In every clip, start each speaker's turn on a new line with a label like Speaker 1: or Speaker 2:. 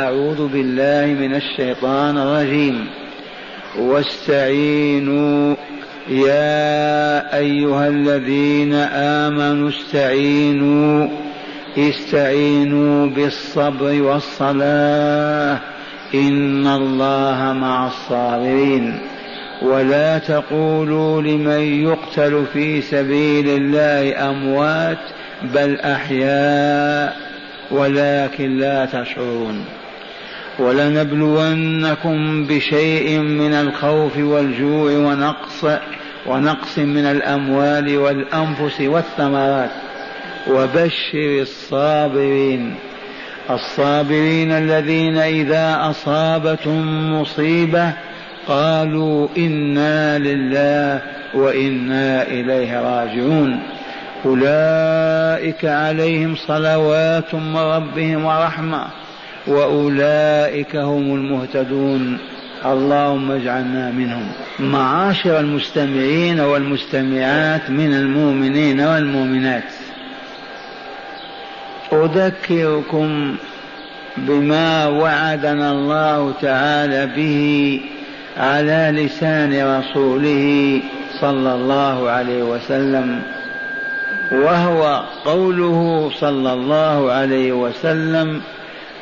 Speaker 1: أعوذ بالله من الشيطان الرجيم. واستعينوا يا أيها الذين آمنوا استعينوا استعينوا بالصبر والصلاة. إن الله مع الصابرين. ولا تقولوا لمن يقتل في سبيل الله أموات بل أحياء ولكن لا تشعرون. ولنبلونكم بشيء من الخوف والجوع ونقص ونقص من الأموال والأنفس والثمرات. وبشر الصابرين. الصابرين الذين إذا أصابتهم مصيبة قالوا إنا لله وإنا إليه راجعون. أولئك عليهم صلوات من ربهم ورحمة. وأولئك هم المهتدون. اللهم اجعلنا منهم. معاشر المستمعين والمستمعات من المؤمنين والمؤمنات. أذكركم بما وعدنا الله تعالى به على لسان رسوله صلى الله عليه وسلم. وهو قوله صلى الله عليه وسلم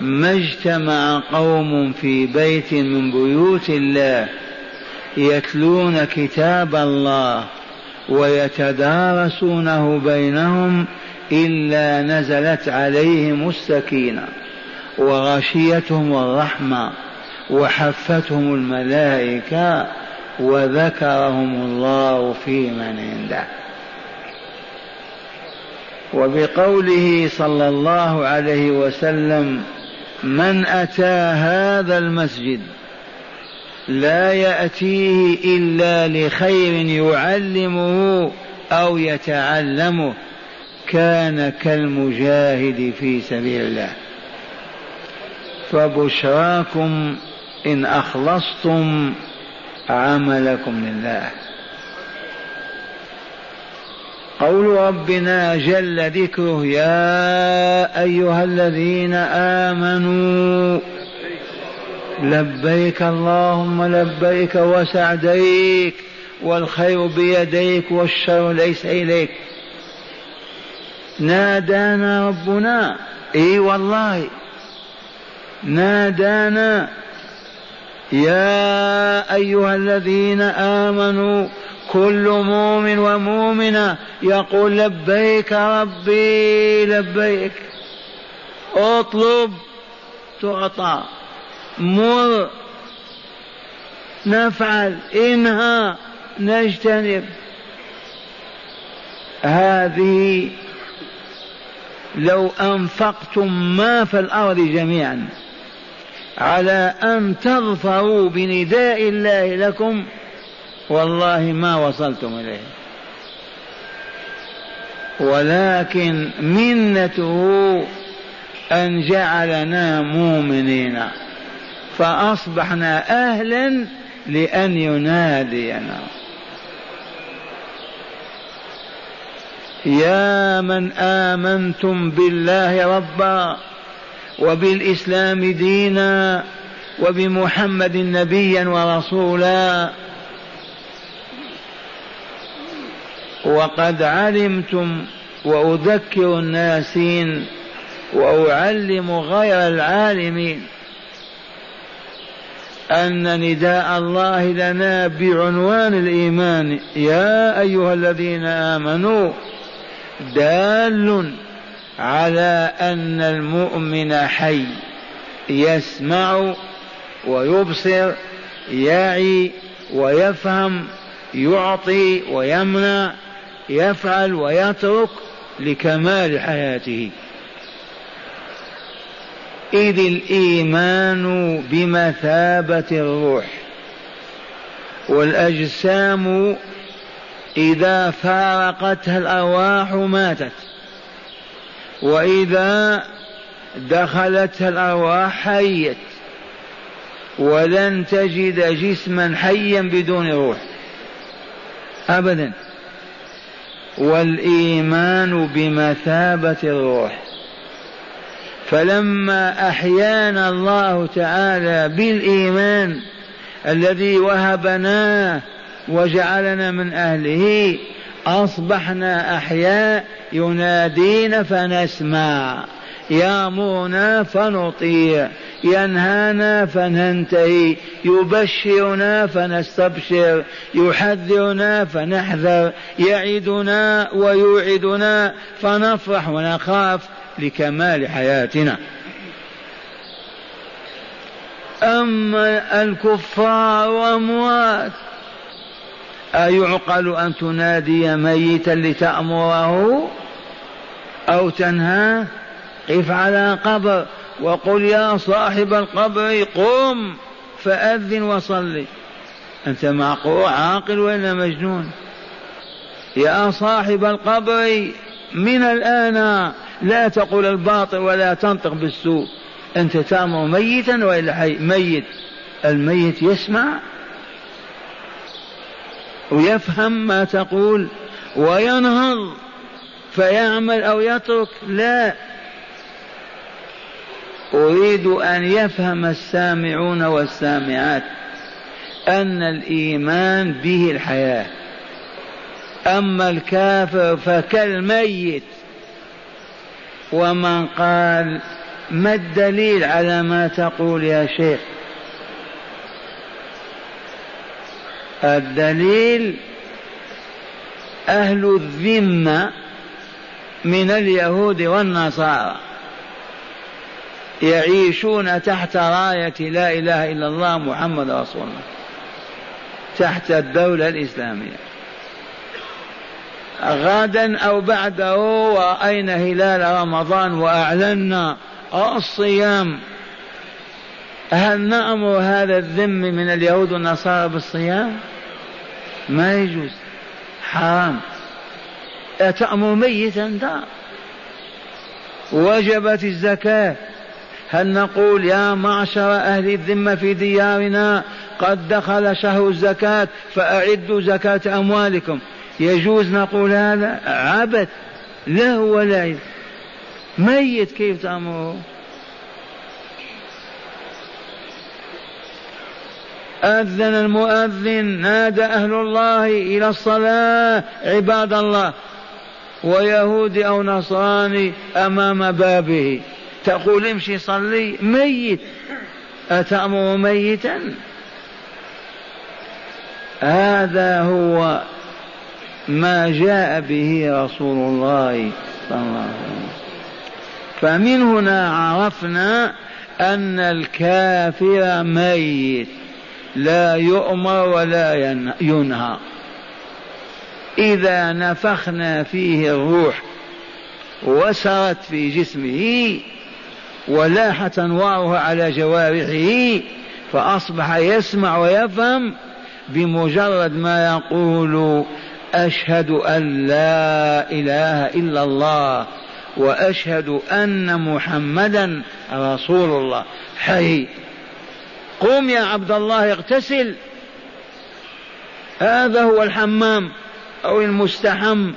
Speaker 1: ما اجتمع قوم في بيت من بيوت الله يتلون كتاب الله ويتدارسونه بينهم إلا نزلت عليهم السكينة وغشيتهم الرحمة وحفتهم الملائكة وذكرهم الله في من عنده. وبقوله صلى الله عليه وسلم من أتى هذا المسجد لا يأتيه إلا لخير يعلمه أو يتعلمه كان كالمجاهد في سبيل الله. فبشراكم إن أخلصتم عملكم لله. قول ربنا جل ذكره يا أيها الذين آمنوا لبيك اللهم لبيك وسعديك والخير بيديك والشر ليس إليك. نادانا ربنا إي والله نادانا يا أيها الذين آمنوا كل مؤمن ومؤمنة يقول لبيك ربي لبيك. اطلب تعطى. مر. نفعل. انهى. نجتنب. هذه لو أنفقتم ما في الأرض جميعا على أن تظفروا بنداء الله لكم والله ما وصلتم إليه. ولكن منته أن جعلنا مؤمنين فأصبحنا أهلا لأن ينادينا. يا من آمنتم بالله ربا وبالإسلام دينا وبمحمد نبيا ورسولا وقد علمتم وأذكر الناسين وأعلم غير العالمين أن نداء الله لنا بعنوان الإيمان. يا أيها الذين آمنوا دال على أن المؤمن حي يسمع ويبصر يعي ويفهم يعطي ويمنع يفعل ويترك لكمال حياته. إذ الإيمان بمثابة الروح والأجسام إذا فارقتها الأرواح ماتت وإذا دخلتها الأرواح حيت ولن تجد جسما حيا بدون روح أبدا. والإيمان بمثابة الروح. فلما أحيانا الله تعالى بالإيمان الذي وهبناه وجعلنا من أهله أصبحنا أحياء ينادينا فنسمع يامرنا فنطيع. ينهانا فننتهي يبشرنا فنستبشر يحذرنا فنحذر يعدنا ويوعدنا فنفرح ونخاف لكمال حياتنا. أما الكفار أموات أيعقل أن تنادي ميتا لتأمره أو تنهاه؟ قف على قبر. وقل يا صاحب القبر قم فأذن وصلي. أنت معقول عاقل ولا مجنون؟ يا صاحب القبر من الآن لا تقول الباطل ولا تنطق بالسوء. أنت تأمر ميتا وإلا حي ميت. الميت يسمع ويفهم ما تقول وينهض فيعمل أو يترك. لا. أريد أن يفهم السامعون والسامعات أن الإيمان به الحياة. أما الكافر فكالميت. ومن قال ما الدليل على ما تقول يا شيخ؟ الدليل أهل الذمة من اليهود والنصارى. يعيشون تحت راية لا إله إلا الله محمد رسول الله. تحت الدولة الإسلامية. غدا أو بعده رأينا هلال رمضان وأعلنا الصيام. هل نأمر هذا الذم من اليهود والنصارى بالصيام؟ ما يجوز. حرام. أتأمر ميتا؟ دار وجبت الزكاة. هل نقول يا معشر أهل الذمة في ديارنا قد دخل شهر الزكاة فأعدوا زكاة أموالكم؟ يجوز نقول هذا؟ عبث لا هو لا ميت كيف تأمره؟ أذن المؤذن نادى أهل الله إلى الصلاة عباد الله ويهودي أو نصراني أمام بابه. تقول امشي صلي ميت. أتأمر ميتا؟ هذا هو ما جاء به رسول الله صلى الله عليه وسلم. فمن هنا عرفنا أن الكافر ميت. لا يؤمر ولا ينهى. إذا نفخنا فيه الروح وسرت في جسمه ولاحت أنوارها على جوارحه فأصبح يسمع ويفهم بمجرد ما يقول أشهد أن لا إله إلا الله وأشهد أن محمدا رسول الله. حي. قم يا عبد الله اغتسل. هذا هو الحمام أو المستحم.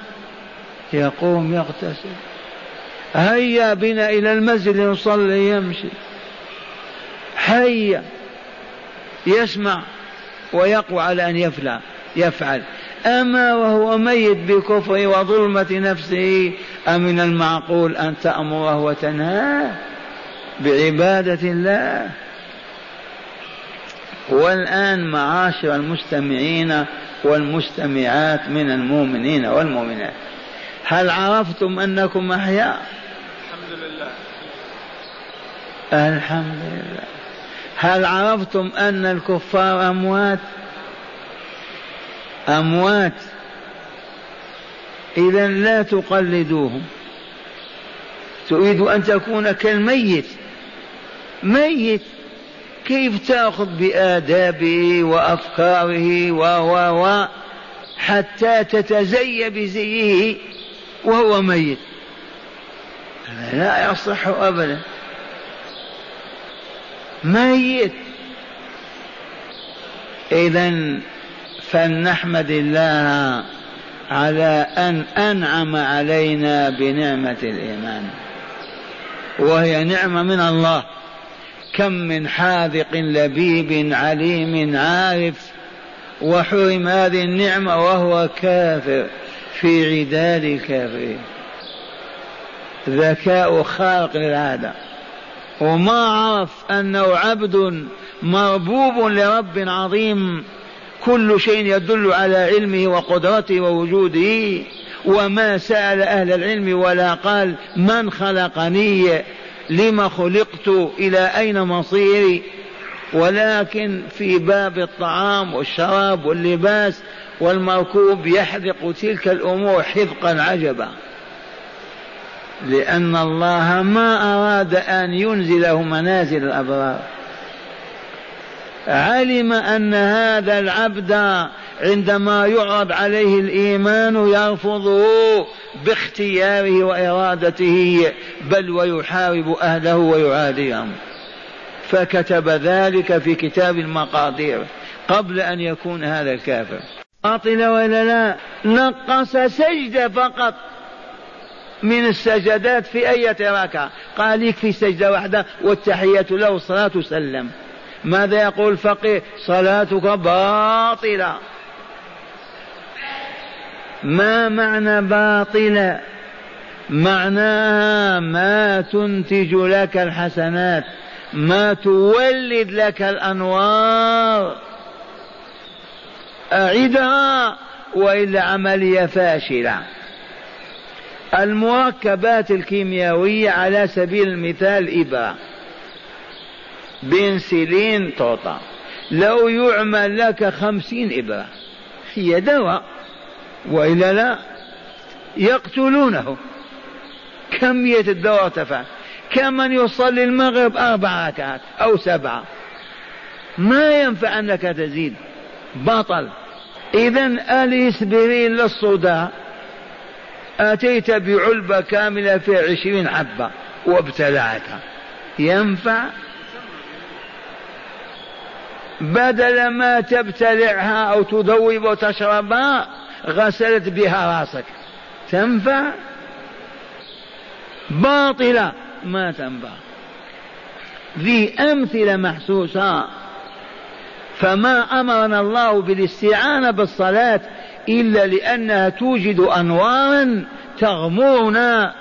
Speaker 1: يقوم يغتسل. هيا بنا إلى المسجد نصلي يمشي. هيا. يسمع ويقوى على أن يفعل يفعل. أما وهو ميت بكفره وظلمة نفسه أمن المعقول أن تأمره وتنهاه؟ بعبادة الله. والآن معاشر المستمعين والمستمعات من المؤمنين والمؤمنات هل عرفتم أنكم أحياء؟ الحمد لله. الحمد لله. هل عرفتم أن الكفار أموات؟ أموات. إذا لا تقلدوهم. تريد أن تكون كالميت. ميت. كيف تأخذ بآدابه وأفكاره و و و حتى تتزي بزيه وهو ميت؟ لا يصح أبدا. ميت. إذا فلنحمد الله على أن أنعم علينا بنعمة الإيمان. وهي نعمة من الله. كم من حاذق لبيب عليم عارف وحرم هذه النعمة وهو كافر في عداد الكافرين. ذكاء خارق للعادة وما عرف أنه عبد مربوب لرب عظيم. كل شيء يدل على علمه وقدرته ووجوده. وما سأل أهل العلم ولا قال من خلقني؟ لم خلقت؟ إلى أين مصيري؟ ولكن في باب الطعام والشراب واللباس والمركوب يحذق تلك الأمور حذقا عجبا. لأن الله ما أراد أن ينزله منازل الأبرار. علم أن هذا العبد عندما يعرض عليه الإيمان يرفضه باختياره وإرادته بل ويحارب أهله ويعاديهم. فكتب ذلك في كتاب المقادير قبل أن يكون هذا الكافر. باطل ولا لا؟ نقص سجدة فقط. من السجدات في أية ركعة قال يكفي سجدة واحدة والتحية له الصلاة سلم ماذا يقول الفقيه؟ صلاتك باطلة. ما معنى باطلة؟ معناها ما تنتج لك الحسنات ما تولد لك الأنوار. أعدها وإلا عملية فاشلة. المركبات الكيميائية على سبيل المثال إبرة بنسلين تعطى لو يعمل لك خمسين إبرة هي دواء وإلا لا يقتلونه. كمية الدواء تفعل كمن يصلي المغرب؟ أربع ركعات أو سبعة. ما ينفع أنك تزيد. بطل. إذا الإسبرين للصداع أتيت بعلبة كاملة في عشرين حبة وابتلعتها. ينفع؟ بدل ما تبتلعها أو تذوب وتشربها غسلت بها راسك. تنفع؟ باطلة. ما تنفع. ذي أمثلة محسوسة. فما أمرنا الله بالاستعانة بالصلاة إلا لأنها توجد أنوارا تغمرنا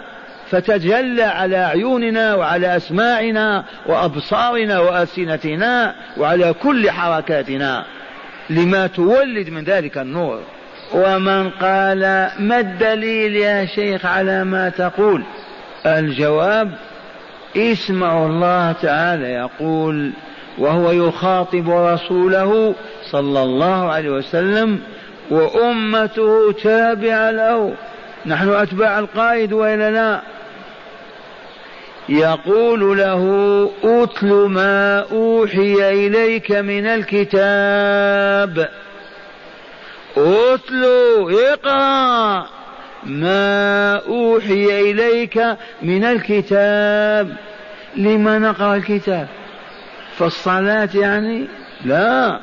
Speaker 1: فتجلى على عيوننا وعلى أسماعنا وأبصارنا وألسنتنا وعلى كل حركاتنا لما تولد من ذلك النور. ومن قال ما الدليل يا شيخ على ما تقول؟ الجواب اسمعوا الله تعالى يقول وهو يخاطب رسوله صلى الله عليه وسلم وأمته تابعة له. نحن أتباع القائد وإلا لا يقول له أتل ما أوحي إليك من الكتاب. اتلو اقرأ ما أوحي إليك من الكتاب. لما نقرأ الكتاب؟ في الصلاة يعني؟ لا.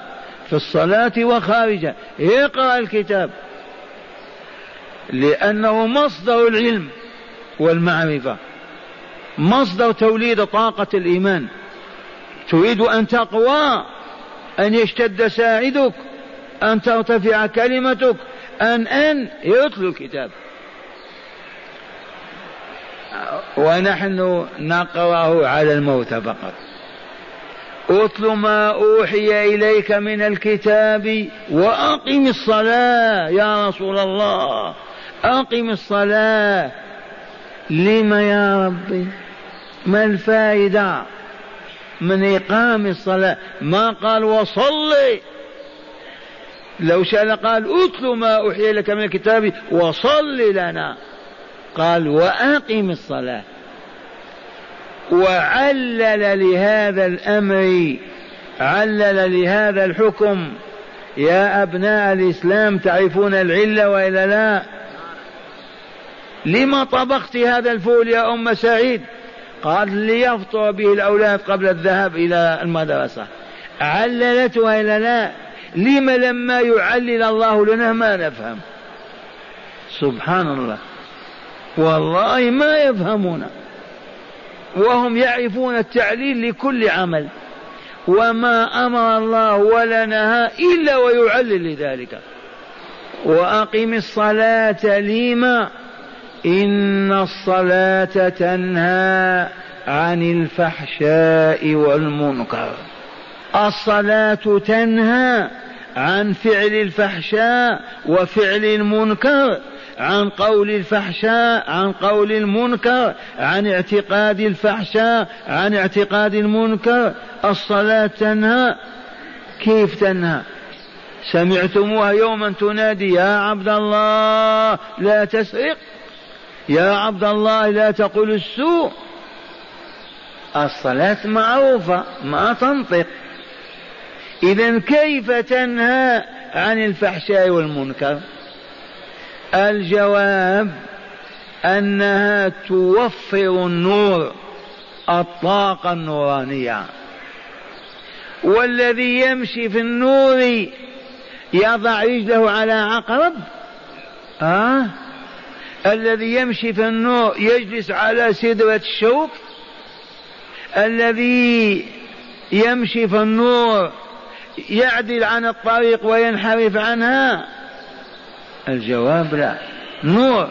Speaker 1: في الصلاة وخارجها. اقرأ الكتاب. لأنه مصدر العلم والمعرفة. مصدر توليد طاقة الإيمان. تريد أن تقوى أن يشتد ساعدك أن ترتفع كلمتك أن أن يتلو الكتاب. ونحن نقرأه على الموت فقط. أتل ما أوحي إليك من الكتاب وأقم الصلاة يا رسول الله. أقم الصلاة. لم يا ربي ما الفائدة من إقام الصلاة؟ ما قال وصلي. لو شاء قال أتل ما أوحي لك من الكتاب وصل لنا. قال وأقم الصلاة. وعلل لهذا الأمر علل لهذا الحكم. يا أبناء الإسلام تعرفون العلة وإلا لا؟ لما طبخت هذا الفول يا أم سعيد؟ قال ليفطر به الأولاد قبل الذهاب إلى المدرسة. عللت وإلا لا؟ لم لما يعلل الله لنا ما نفهم؟ سبحان الله. والله ما يفهمون. وهم يعرفون التعليل لكل عمل. وما أمر الله ولا نهى إلا ويعلل لذلك. وأقم الصلاة لما؟ إن الصلاة تنهى عن الفحشاء والمنكر. الصلاة تنهى عن فعل الفحشاء وفعل المنكر. عن قول الفحشاء عن قول المنكر عن اعتقاد الفحشاء عن اعتقاد المنكر. الصلاة تنهى. كيف تنهى؟ سمعتموها يوما تنادي يا عبد الله لا تسرق. يا عبد الله لا تقل السوء. الصلاة معروفة ما تنطق. إذا كيف تنهى عن الفحشاء والمنكر؟ الجواب أنها توفر النور الطاقة النورانية والذي يمشي في النور يضع رجله على عقرب. آه الذي يمشي في النور يجلس على سدرة الشوك. الذي يمشي في النور يعدل عن الطريق وينحرف عنها. الجواب لا. نور.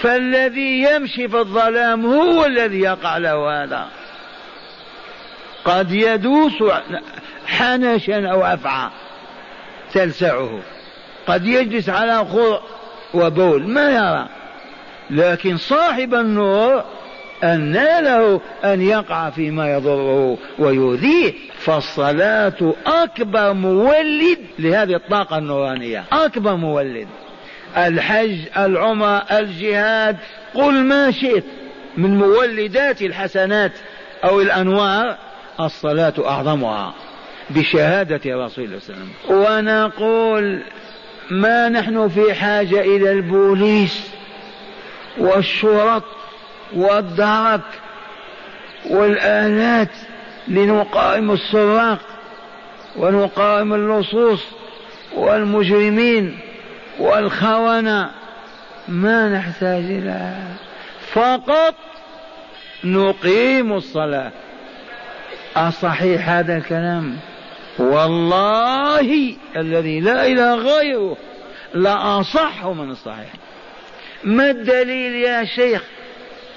Speaker 1: فالذي يمشي في الظلام هو الذي يقع له هذا. قد يدوس حنشا أو أفعى تلسعه. قد يجلس على خر وبول ما يرى. لكن صاحب النور أن له أن يقع فيما يضره ويؤذيه فالصلاة أكبر مولد لهذه الطاقة النورانية. أكبر مولد. الحج العمرة الجهاد قل ما شئت. من مولدات الحسنات أو الأنوار الصلاة أعظمها بشهادة رسول الله صلى الله عليه وسلم. ونقول ما نحن في حاجة إلى البوليس والشرط والدرك والآلات لنقاوم السراق ونقاوم اللصوص والمجرمين والخونة. ما نحتاج إلى فقط نقيم الصلاة. أصحيح هذا الكلام؟ والله الذي لا إله غيره لأصح من الصحيح. ما الدليل يا شيخ؟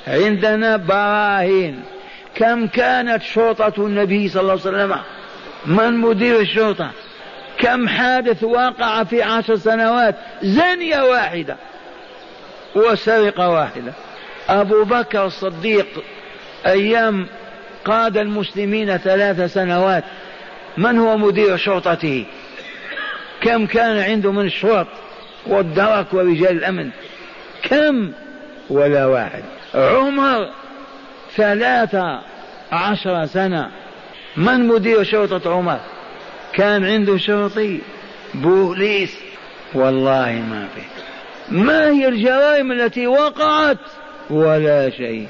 Speaker 1: عندنا براهين كم كانت شرطة النبي صلى الله عليه وسلم؟ من مدير الشرطة؟ كم حادث وقع في عشر سنوات؟ زنية واحدة وسرقة واحدة. أبو بكر الصديق أيام قاد المسلمين ثلاث سنوات. من هو مدير شرطته؟ كم كان عنده من الشرط والدرك ورجال الأمن؟ كم؟ ولا واحد. عمر ثلاثة عشر سنة. من مدير شرطة عمر؟ كان عنده شرطي. بوليس. والله ما في. ما هي الجرائم التي وقعت؟ ولا شيء.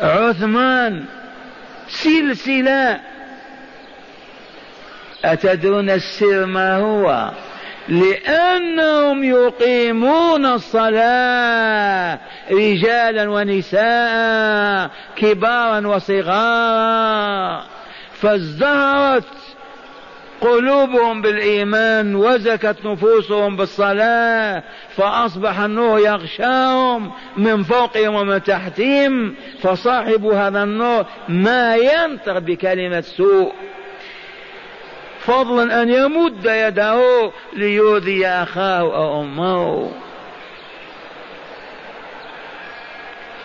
Speaker 1: عثمان سلسلة. أتدرون السر ما هو؟ لأنهم يقيمون الصلاة رجالا ونساء كبارا وصغارا. فازدهرت قلوبهم بالإيمان وزكت نفوسهم بالصلاة فأصبح النور يغشاهم من فوقهم ومن تحتهم فصاحب هذا النور ما ينطق بكلمة سوء. فضلا أن يمد يده ليؤذي أخاه أو أمه.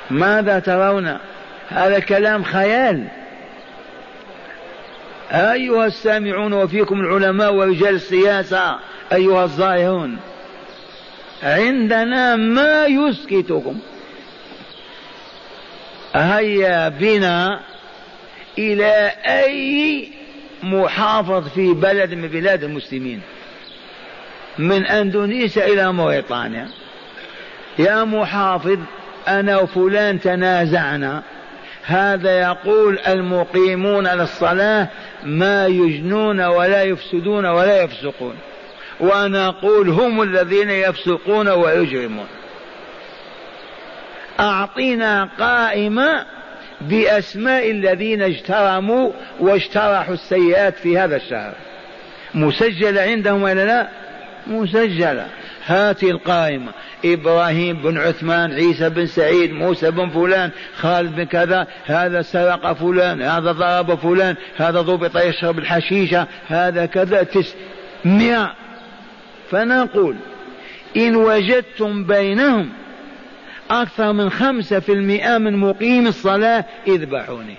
Speaker 1: ماذا ترون؟ هذا كلام خيال. أيها السامعون وفيكم العلماء ورجال السياسة أيها الظاهرون عندنا ما يسكتكم. هيا بنا إلى أي محافظ في بلد من بلاد المسلمين. من أندونيسيا إلى موريطانيا يا محافظ أنا وفلان تنازعنا. هذا يقول المقيمون للصلاه ما يجنون ولا يفسدون ولا يفسقون. وأنا أقول هم الذين يفسقون ويجرمون. أعطينا قائمة بأسماء الذين اجترموا واجترحوا السيئات في هذا الشهر. مسجلة عندهم ولا لا؟ مسجلة. هاتي القائمة. إبراهيم بن عثمان عيسى بن سعيد موسى بن فلان خالد بن كذا هذا سرق فلان هذا ضرب فلان هذا ضبط يشرب الحشيشة هذا كذا تسمية فنقول إن وجدتم بينهم أكثر من خمسة في المئة من مقيم الصلاة اذبحوني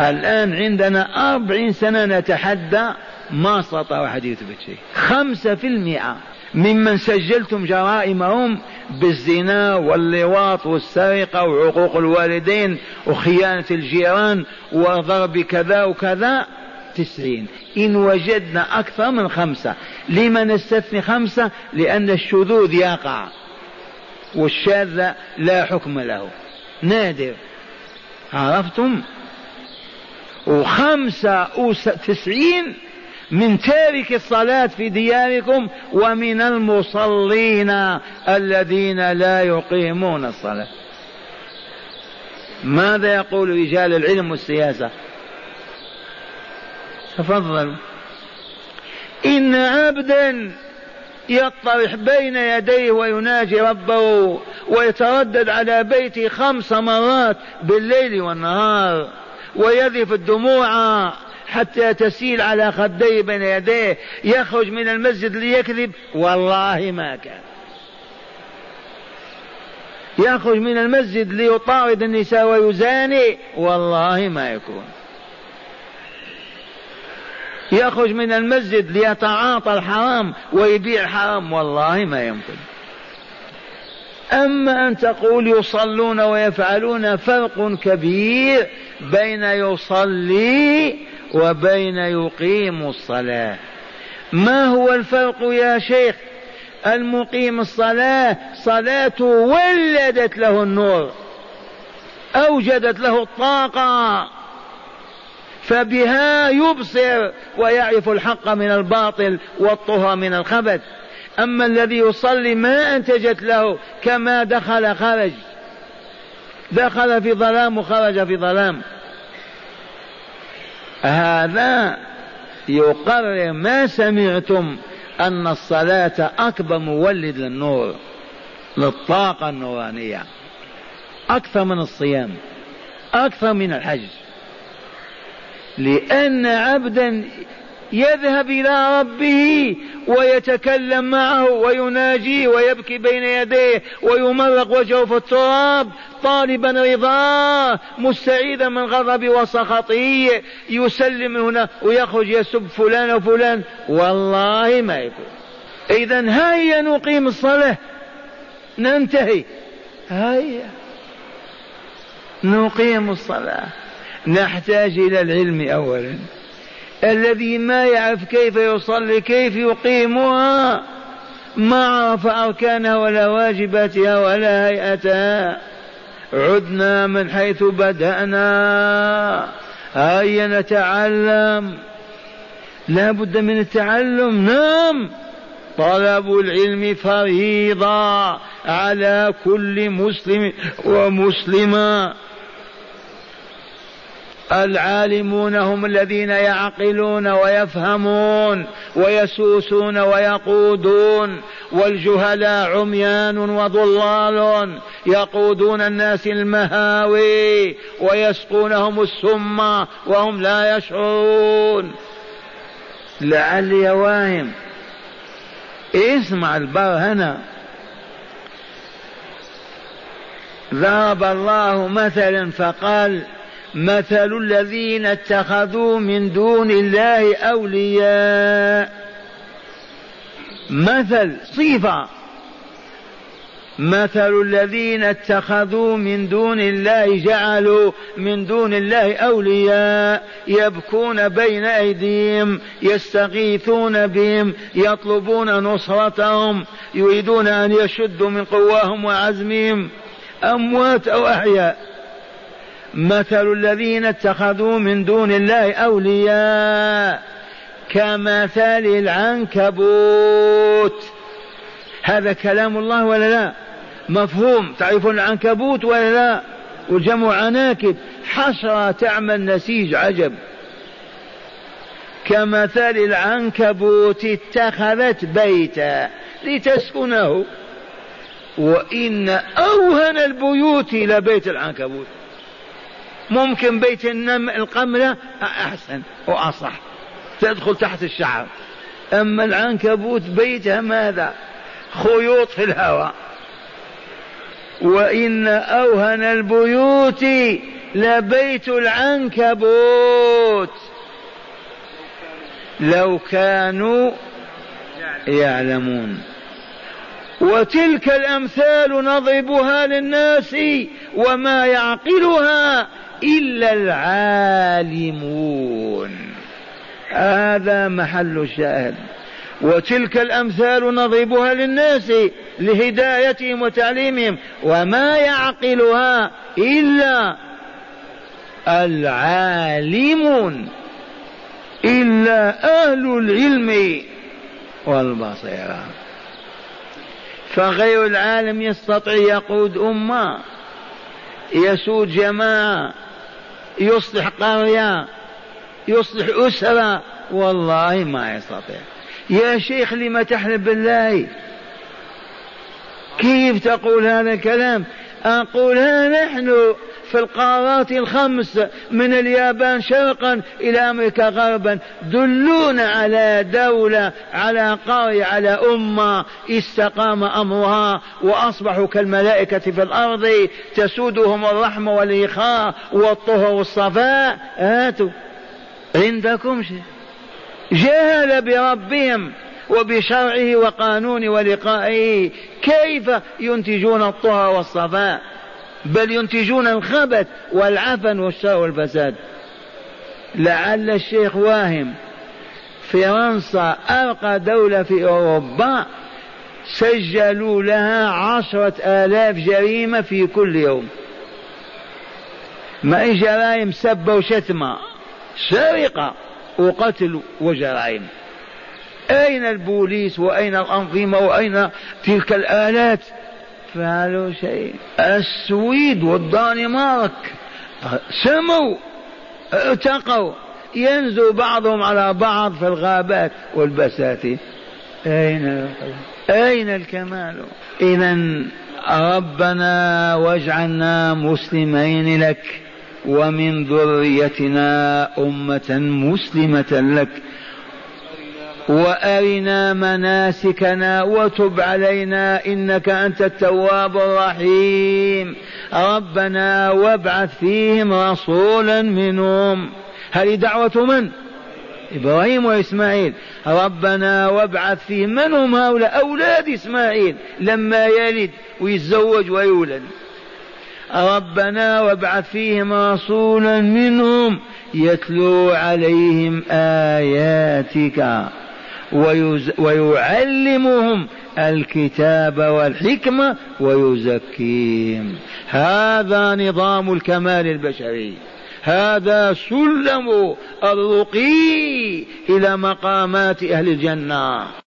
Speaker 1: الآن عندنا أربعين سنة نتحدى ما استطاع أحد يثبت شيء. خمسة في المئة ممن سجلتم جرائمهم بالزنا واللواط والسرقة وعقوق الوالدين وخيانة الجيران وضرب كذا وكذا تسعين. إن وجدنا أكثر من خمسة. لما نستثني خمسة؟ لأن الشذوذ يقع. والشاذ لا حكم له. نادر. عرفتم؟ وخمسة وتسعين من تارك الصلاة في دياركم ومن المصلين الذين لا يقيمون الصلاة. ماذا يقول رجال العلم والسياسة؟ تفضلوا. إن عبدا يطرح بين يديه ويناجي ربه ويتردد على بيته خمس مرات بالليل والنهار ويذف الدموع حتى تسيل على خديه بين يديه يخرج من المسجد ليكذب. والله ما كان. يخرج من المسجد ليطارد النساء ويزاني. والله ما يكون. يخرج من المسجد ليتعاطى الحرام ويبيع الحرام والله ما يمكن. أما أن تقول يصلون ويفعلون فرق كبير بين يصلي وبين يقيم الصلاة. ما هو الفرق يا شيخ؟ المقيم الصلاة صلاته ولدت له النور أوجدت له الطاقة. فبها يبصر ويعرف الحق من الباطل والطهى من الخبث. أما الذي يصلي ما أنتجت له كما دخل خرج. دخل في ظلام وخرج في ظلام. هذا يقرر ما سمعتم أن الصلاة أكبر مولد للنور للطاقة النورانية. أكثر من الصيام أكثر من الحج. لأن عبدا يذهب إلى ربه ويتكلم معه ويناجيه ويبكي بين يديه ويمرق وجهه في التراب طالبا رضاه مستعيذا من غضب وسخطه يسلم هنا ويخرج يسب فلان وفلان. والله ما يكون إذا هيا نقيم الصلاة. ننتهي. هيا. نقيم الصلاة. نحتاج إلى العلم أولا. الذي ما يعرف كيف يصلي كيف يقيمها ما عرف أركانها ولا واجباتها ولا هيئتها. عدنا من حيث بدأنا. هيا نتعلم. لا بد من التعلم. نعم. طلب العلم فريضة على كل مسلم ومسلمة. العالمون هم الذين يعقلون ويفهمون ويسوسون ويقودون والجهلاء عميان وضلال يقودون الناس المهاوي ويسقونهم السم وهم لا يشعرون. لعلي واهم اسمع البرهنه ضرب الله مثلا فقال مثل الذين اتخذوا من دون الله أولياء. مثل صفه مثل الذين اتخذوا من دون الله جعلوا من دون الله أولياء. يبكون بين أيديهم يستغيثون بهم يطلبون نصرتهم يريدون أن يشدوا من قواهم وعزمهم. أموات أو أحياء. مثل الذين اتخذوا من دون الله أولياء كمثل العنكبوت. هذا كلام الله ولا لا؟ مفهوم. تعرفون العنكبوت ولا لا؟ وجمع عناكب. حشرة تعمل نسيج عجب. كمثل العنكبوت اتخذت بيتا لتسكنه. وإن أوهن البيوت لبيت العنكبوت. ممكن بيت النم القملة أحسن وأصح. تدخل تحت الشعر. أما العنكبوت بيتها ماذا؟ خيوط في الهواء وإن أوهن البيوت لبيت العنكبوت. لو كانوا يعلمون. وتلك الأمثال نضربها للناس وما يعقلها إلا العالمون. هذا محل الشاهد. وتلك الأمثال نضربها للناس لهدايتهم وتعليمهم وما يعقلها إلا العالمون إلا أهل العلم والبصيرة. فغير العالم يستطيع يقود أمة يسود جماعة يصلح قرية يصلح أسرة والله ما يستطيع. يا شيخ لم تحلف بالله؟ كيف تقول هذا الكلام؟ أقول ها نحن في القارات الخمس من اليابان شرقا إلى أمريكا غربا دلونا على دولة على قرية على أمة استقام أمرها وأصبحوا كالملائكة في الأرض تسودهم الرحمة والإخاء والطهر والصفاء. هاتوا. عندكم شيء؟ جهل بربهم وبشرعه وقانون ولقائه. كيف ينتجون الطهر والصفاء؟ بل ينتجون الخبث والعفن والشر والفساد. لعل الشيخ واهم فرنسا أرقى دولة في أوروبا سجلوا لها عشرة آلاف جريمة في كل يوم. ما جرائم سب وشتمة سرقة وقتل وجرائم. أين البوليس وأين الأنظمة وأين تلك الآلات؟ فعلوا شيء. السويد والدنمارك سموا اتقوا ينزو بعضهم على بعض في الغابات والبساتين. أين أين الكمال؟ إذا ربنا واجعلنا مسلمين لك ومن ذريتنا أمة مسلمة لك. وأرنا مناسكنا وتب علينا إنك أنت التواب الرحيم. ربنا وابعث فيهم رسولا منهم. هذه دعوة من؟ إبراهيم وإسماعيل. ربنا وابعث فيهم. من هم هؤلاء؟ أولاد إسماعيل. لما يلد ويتزوج ويولد. ربنا وابعث فيهم رسولا منهم. يتلو عليهم آياتك. ويعلمهم الكتاب والحكمة ويزكيهم. هذا نظام الكمال البشري. هذا سلم الرقي إلى مقامات أهل الجنة.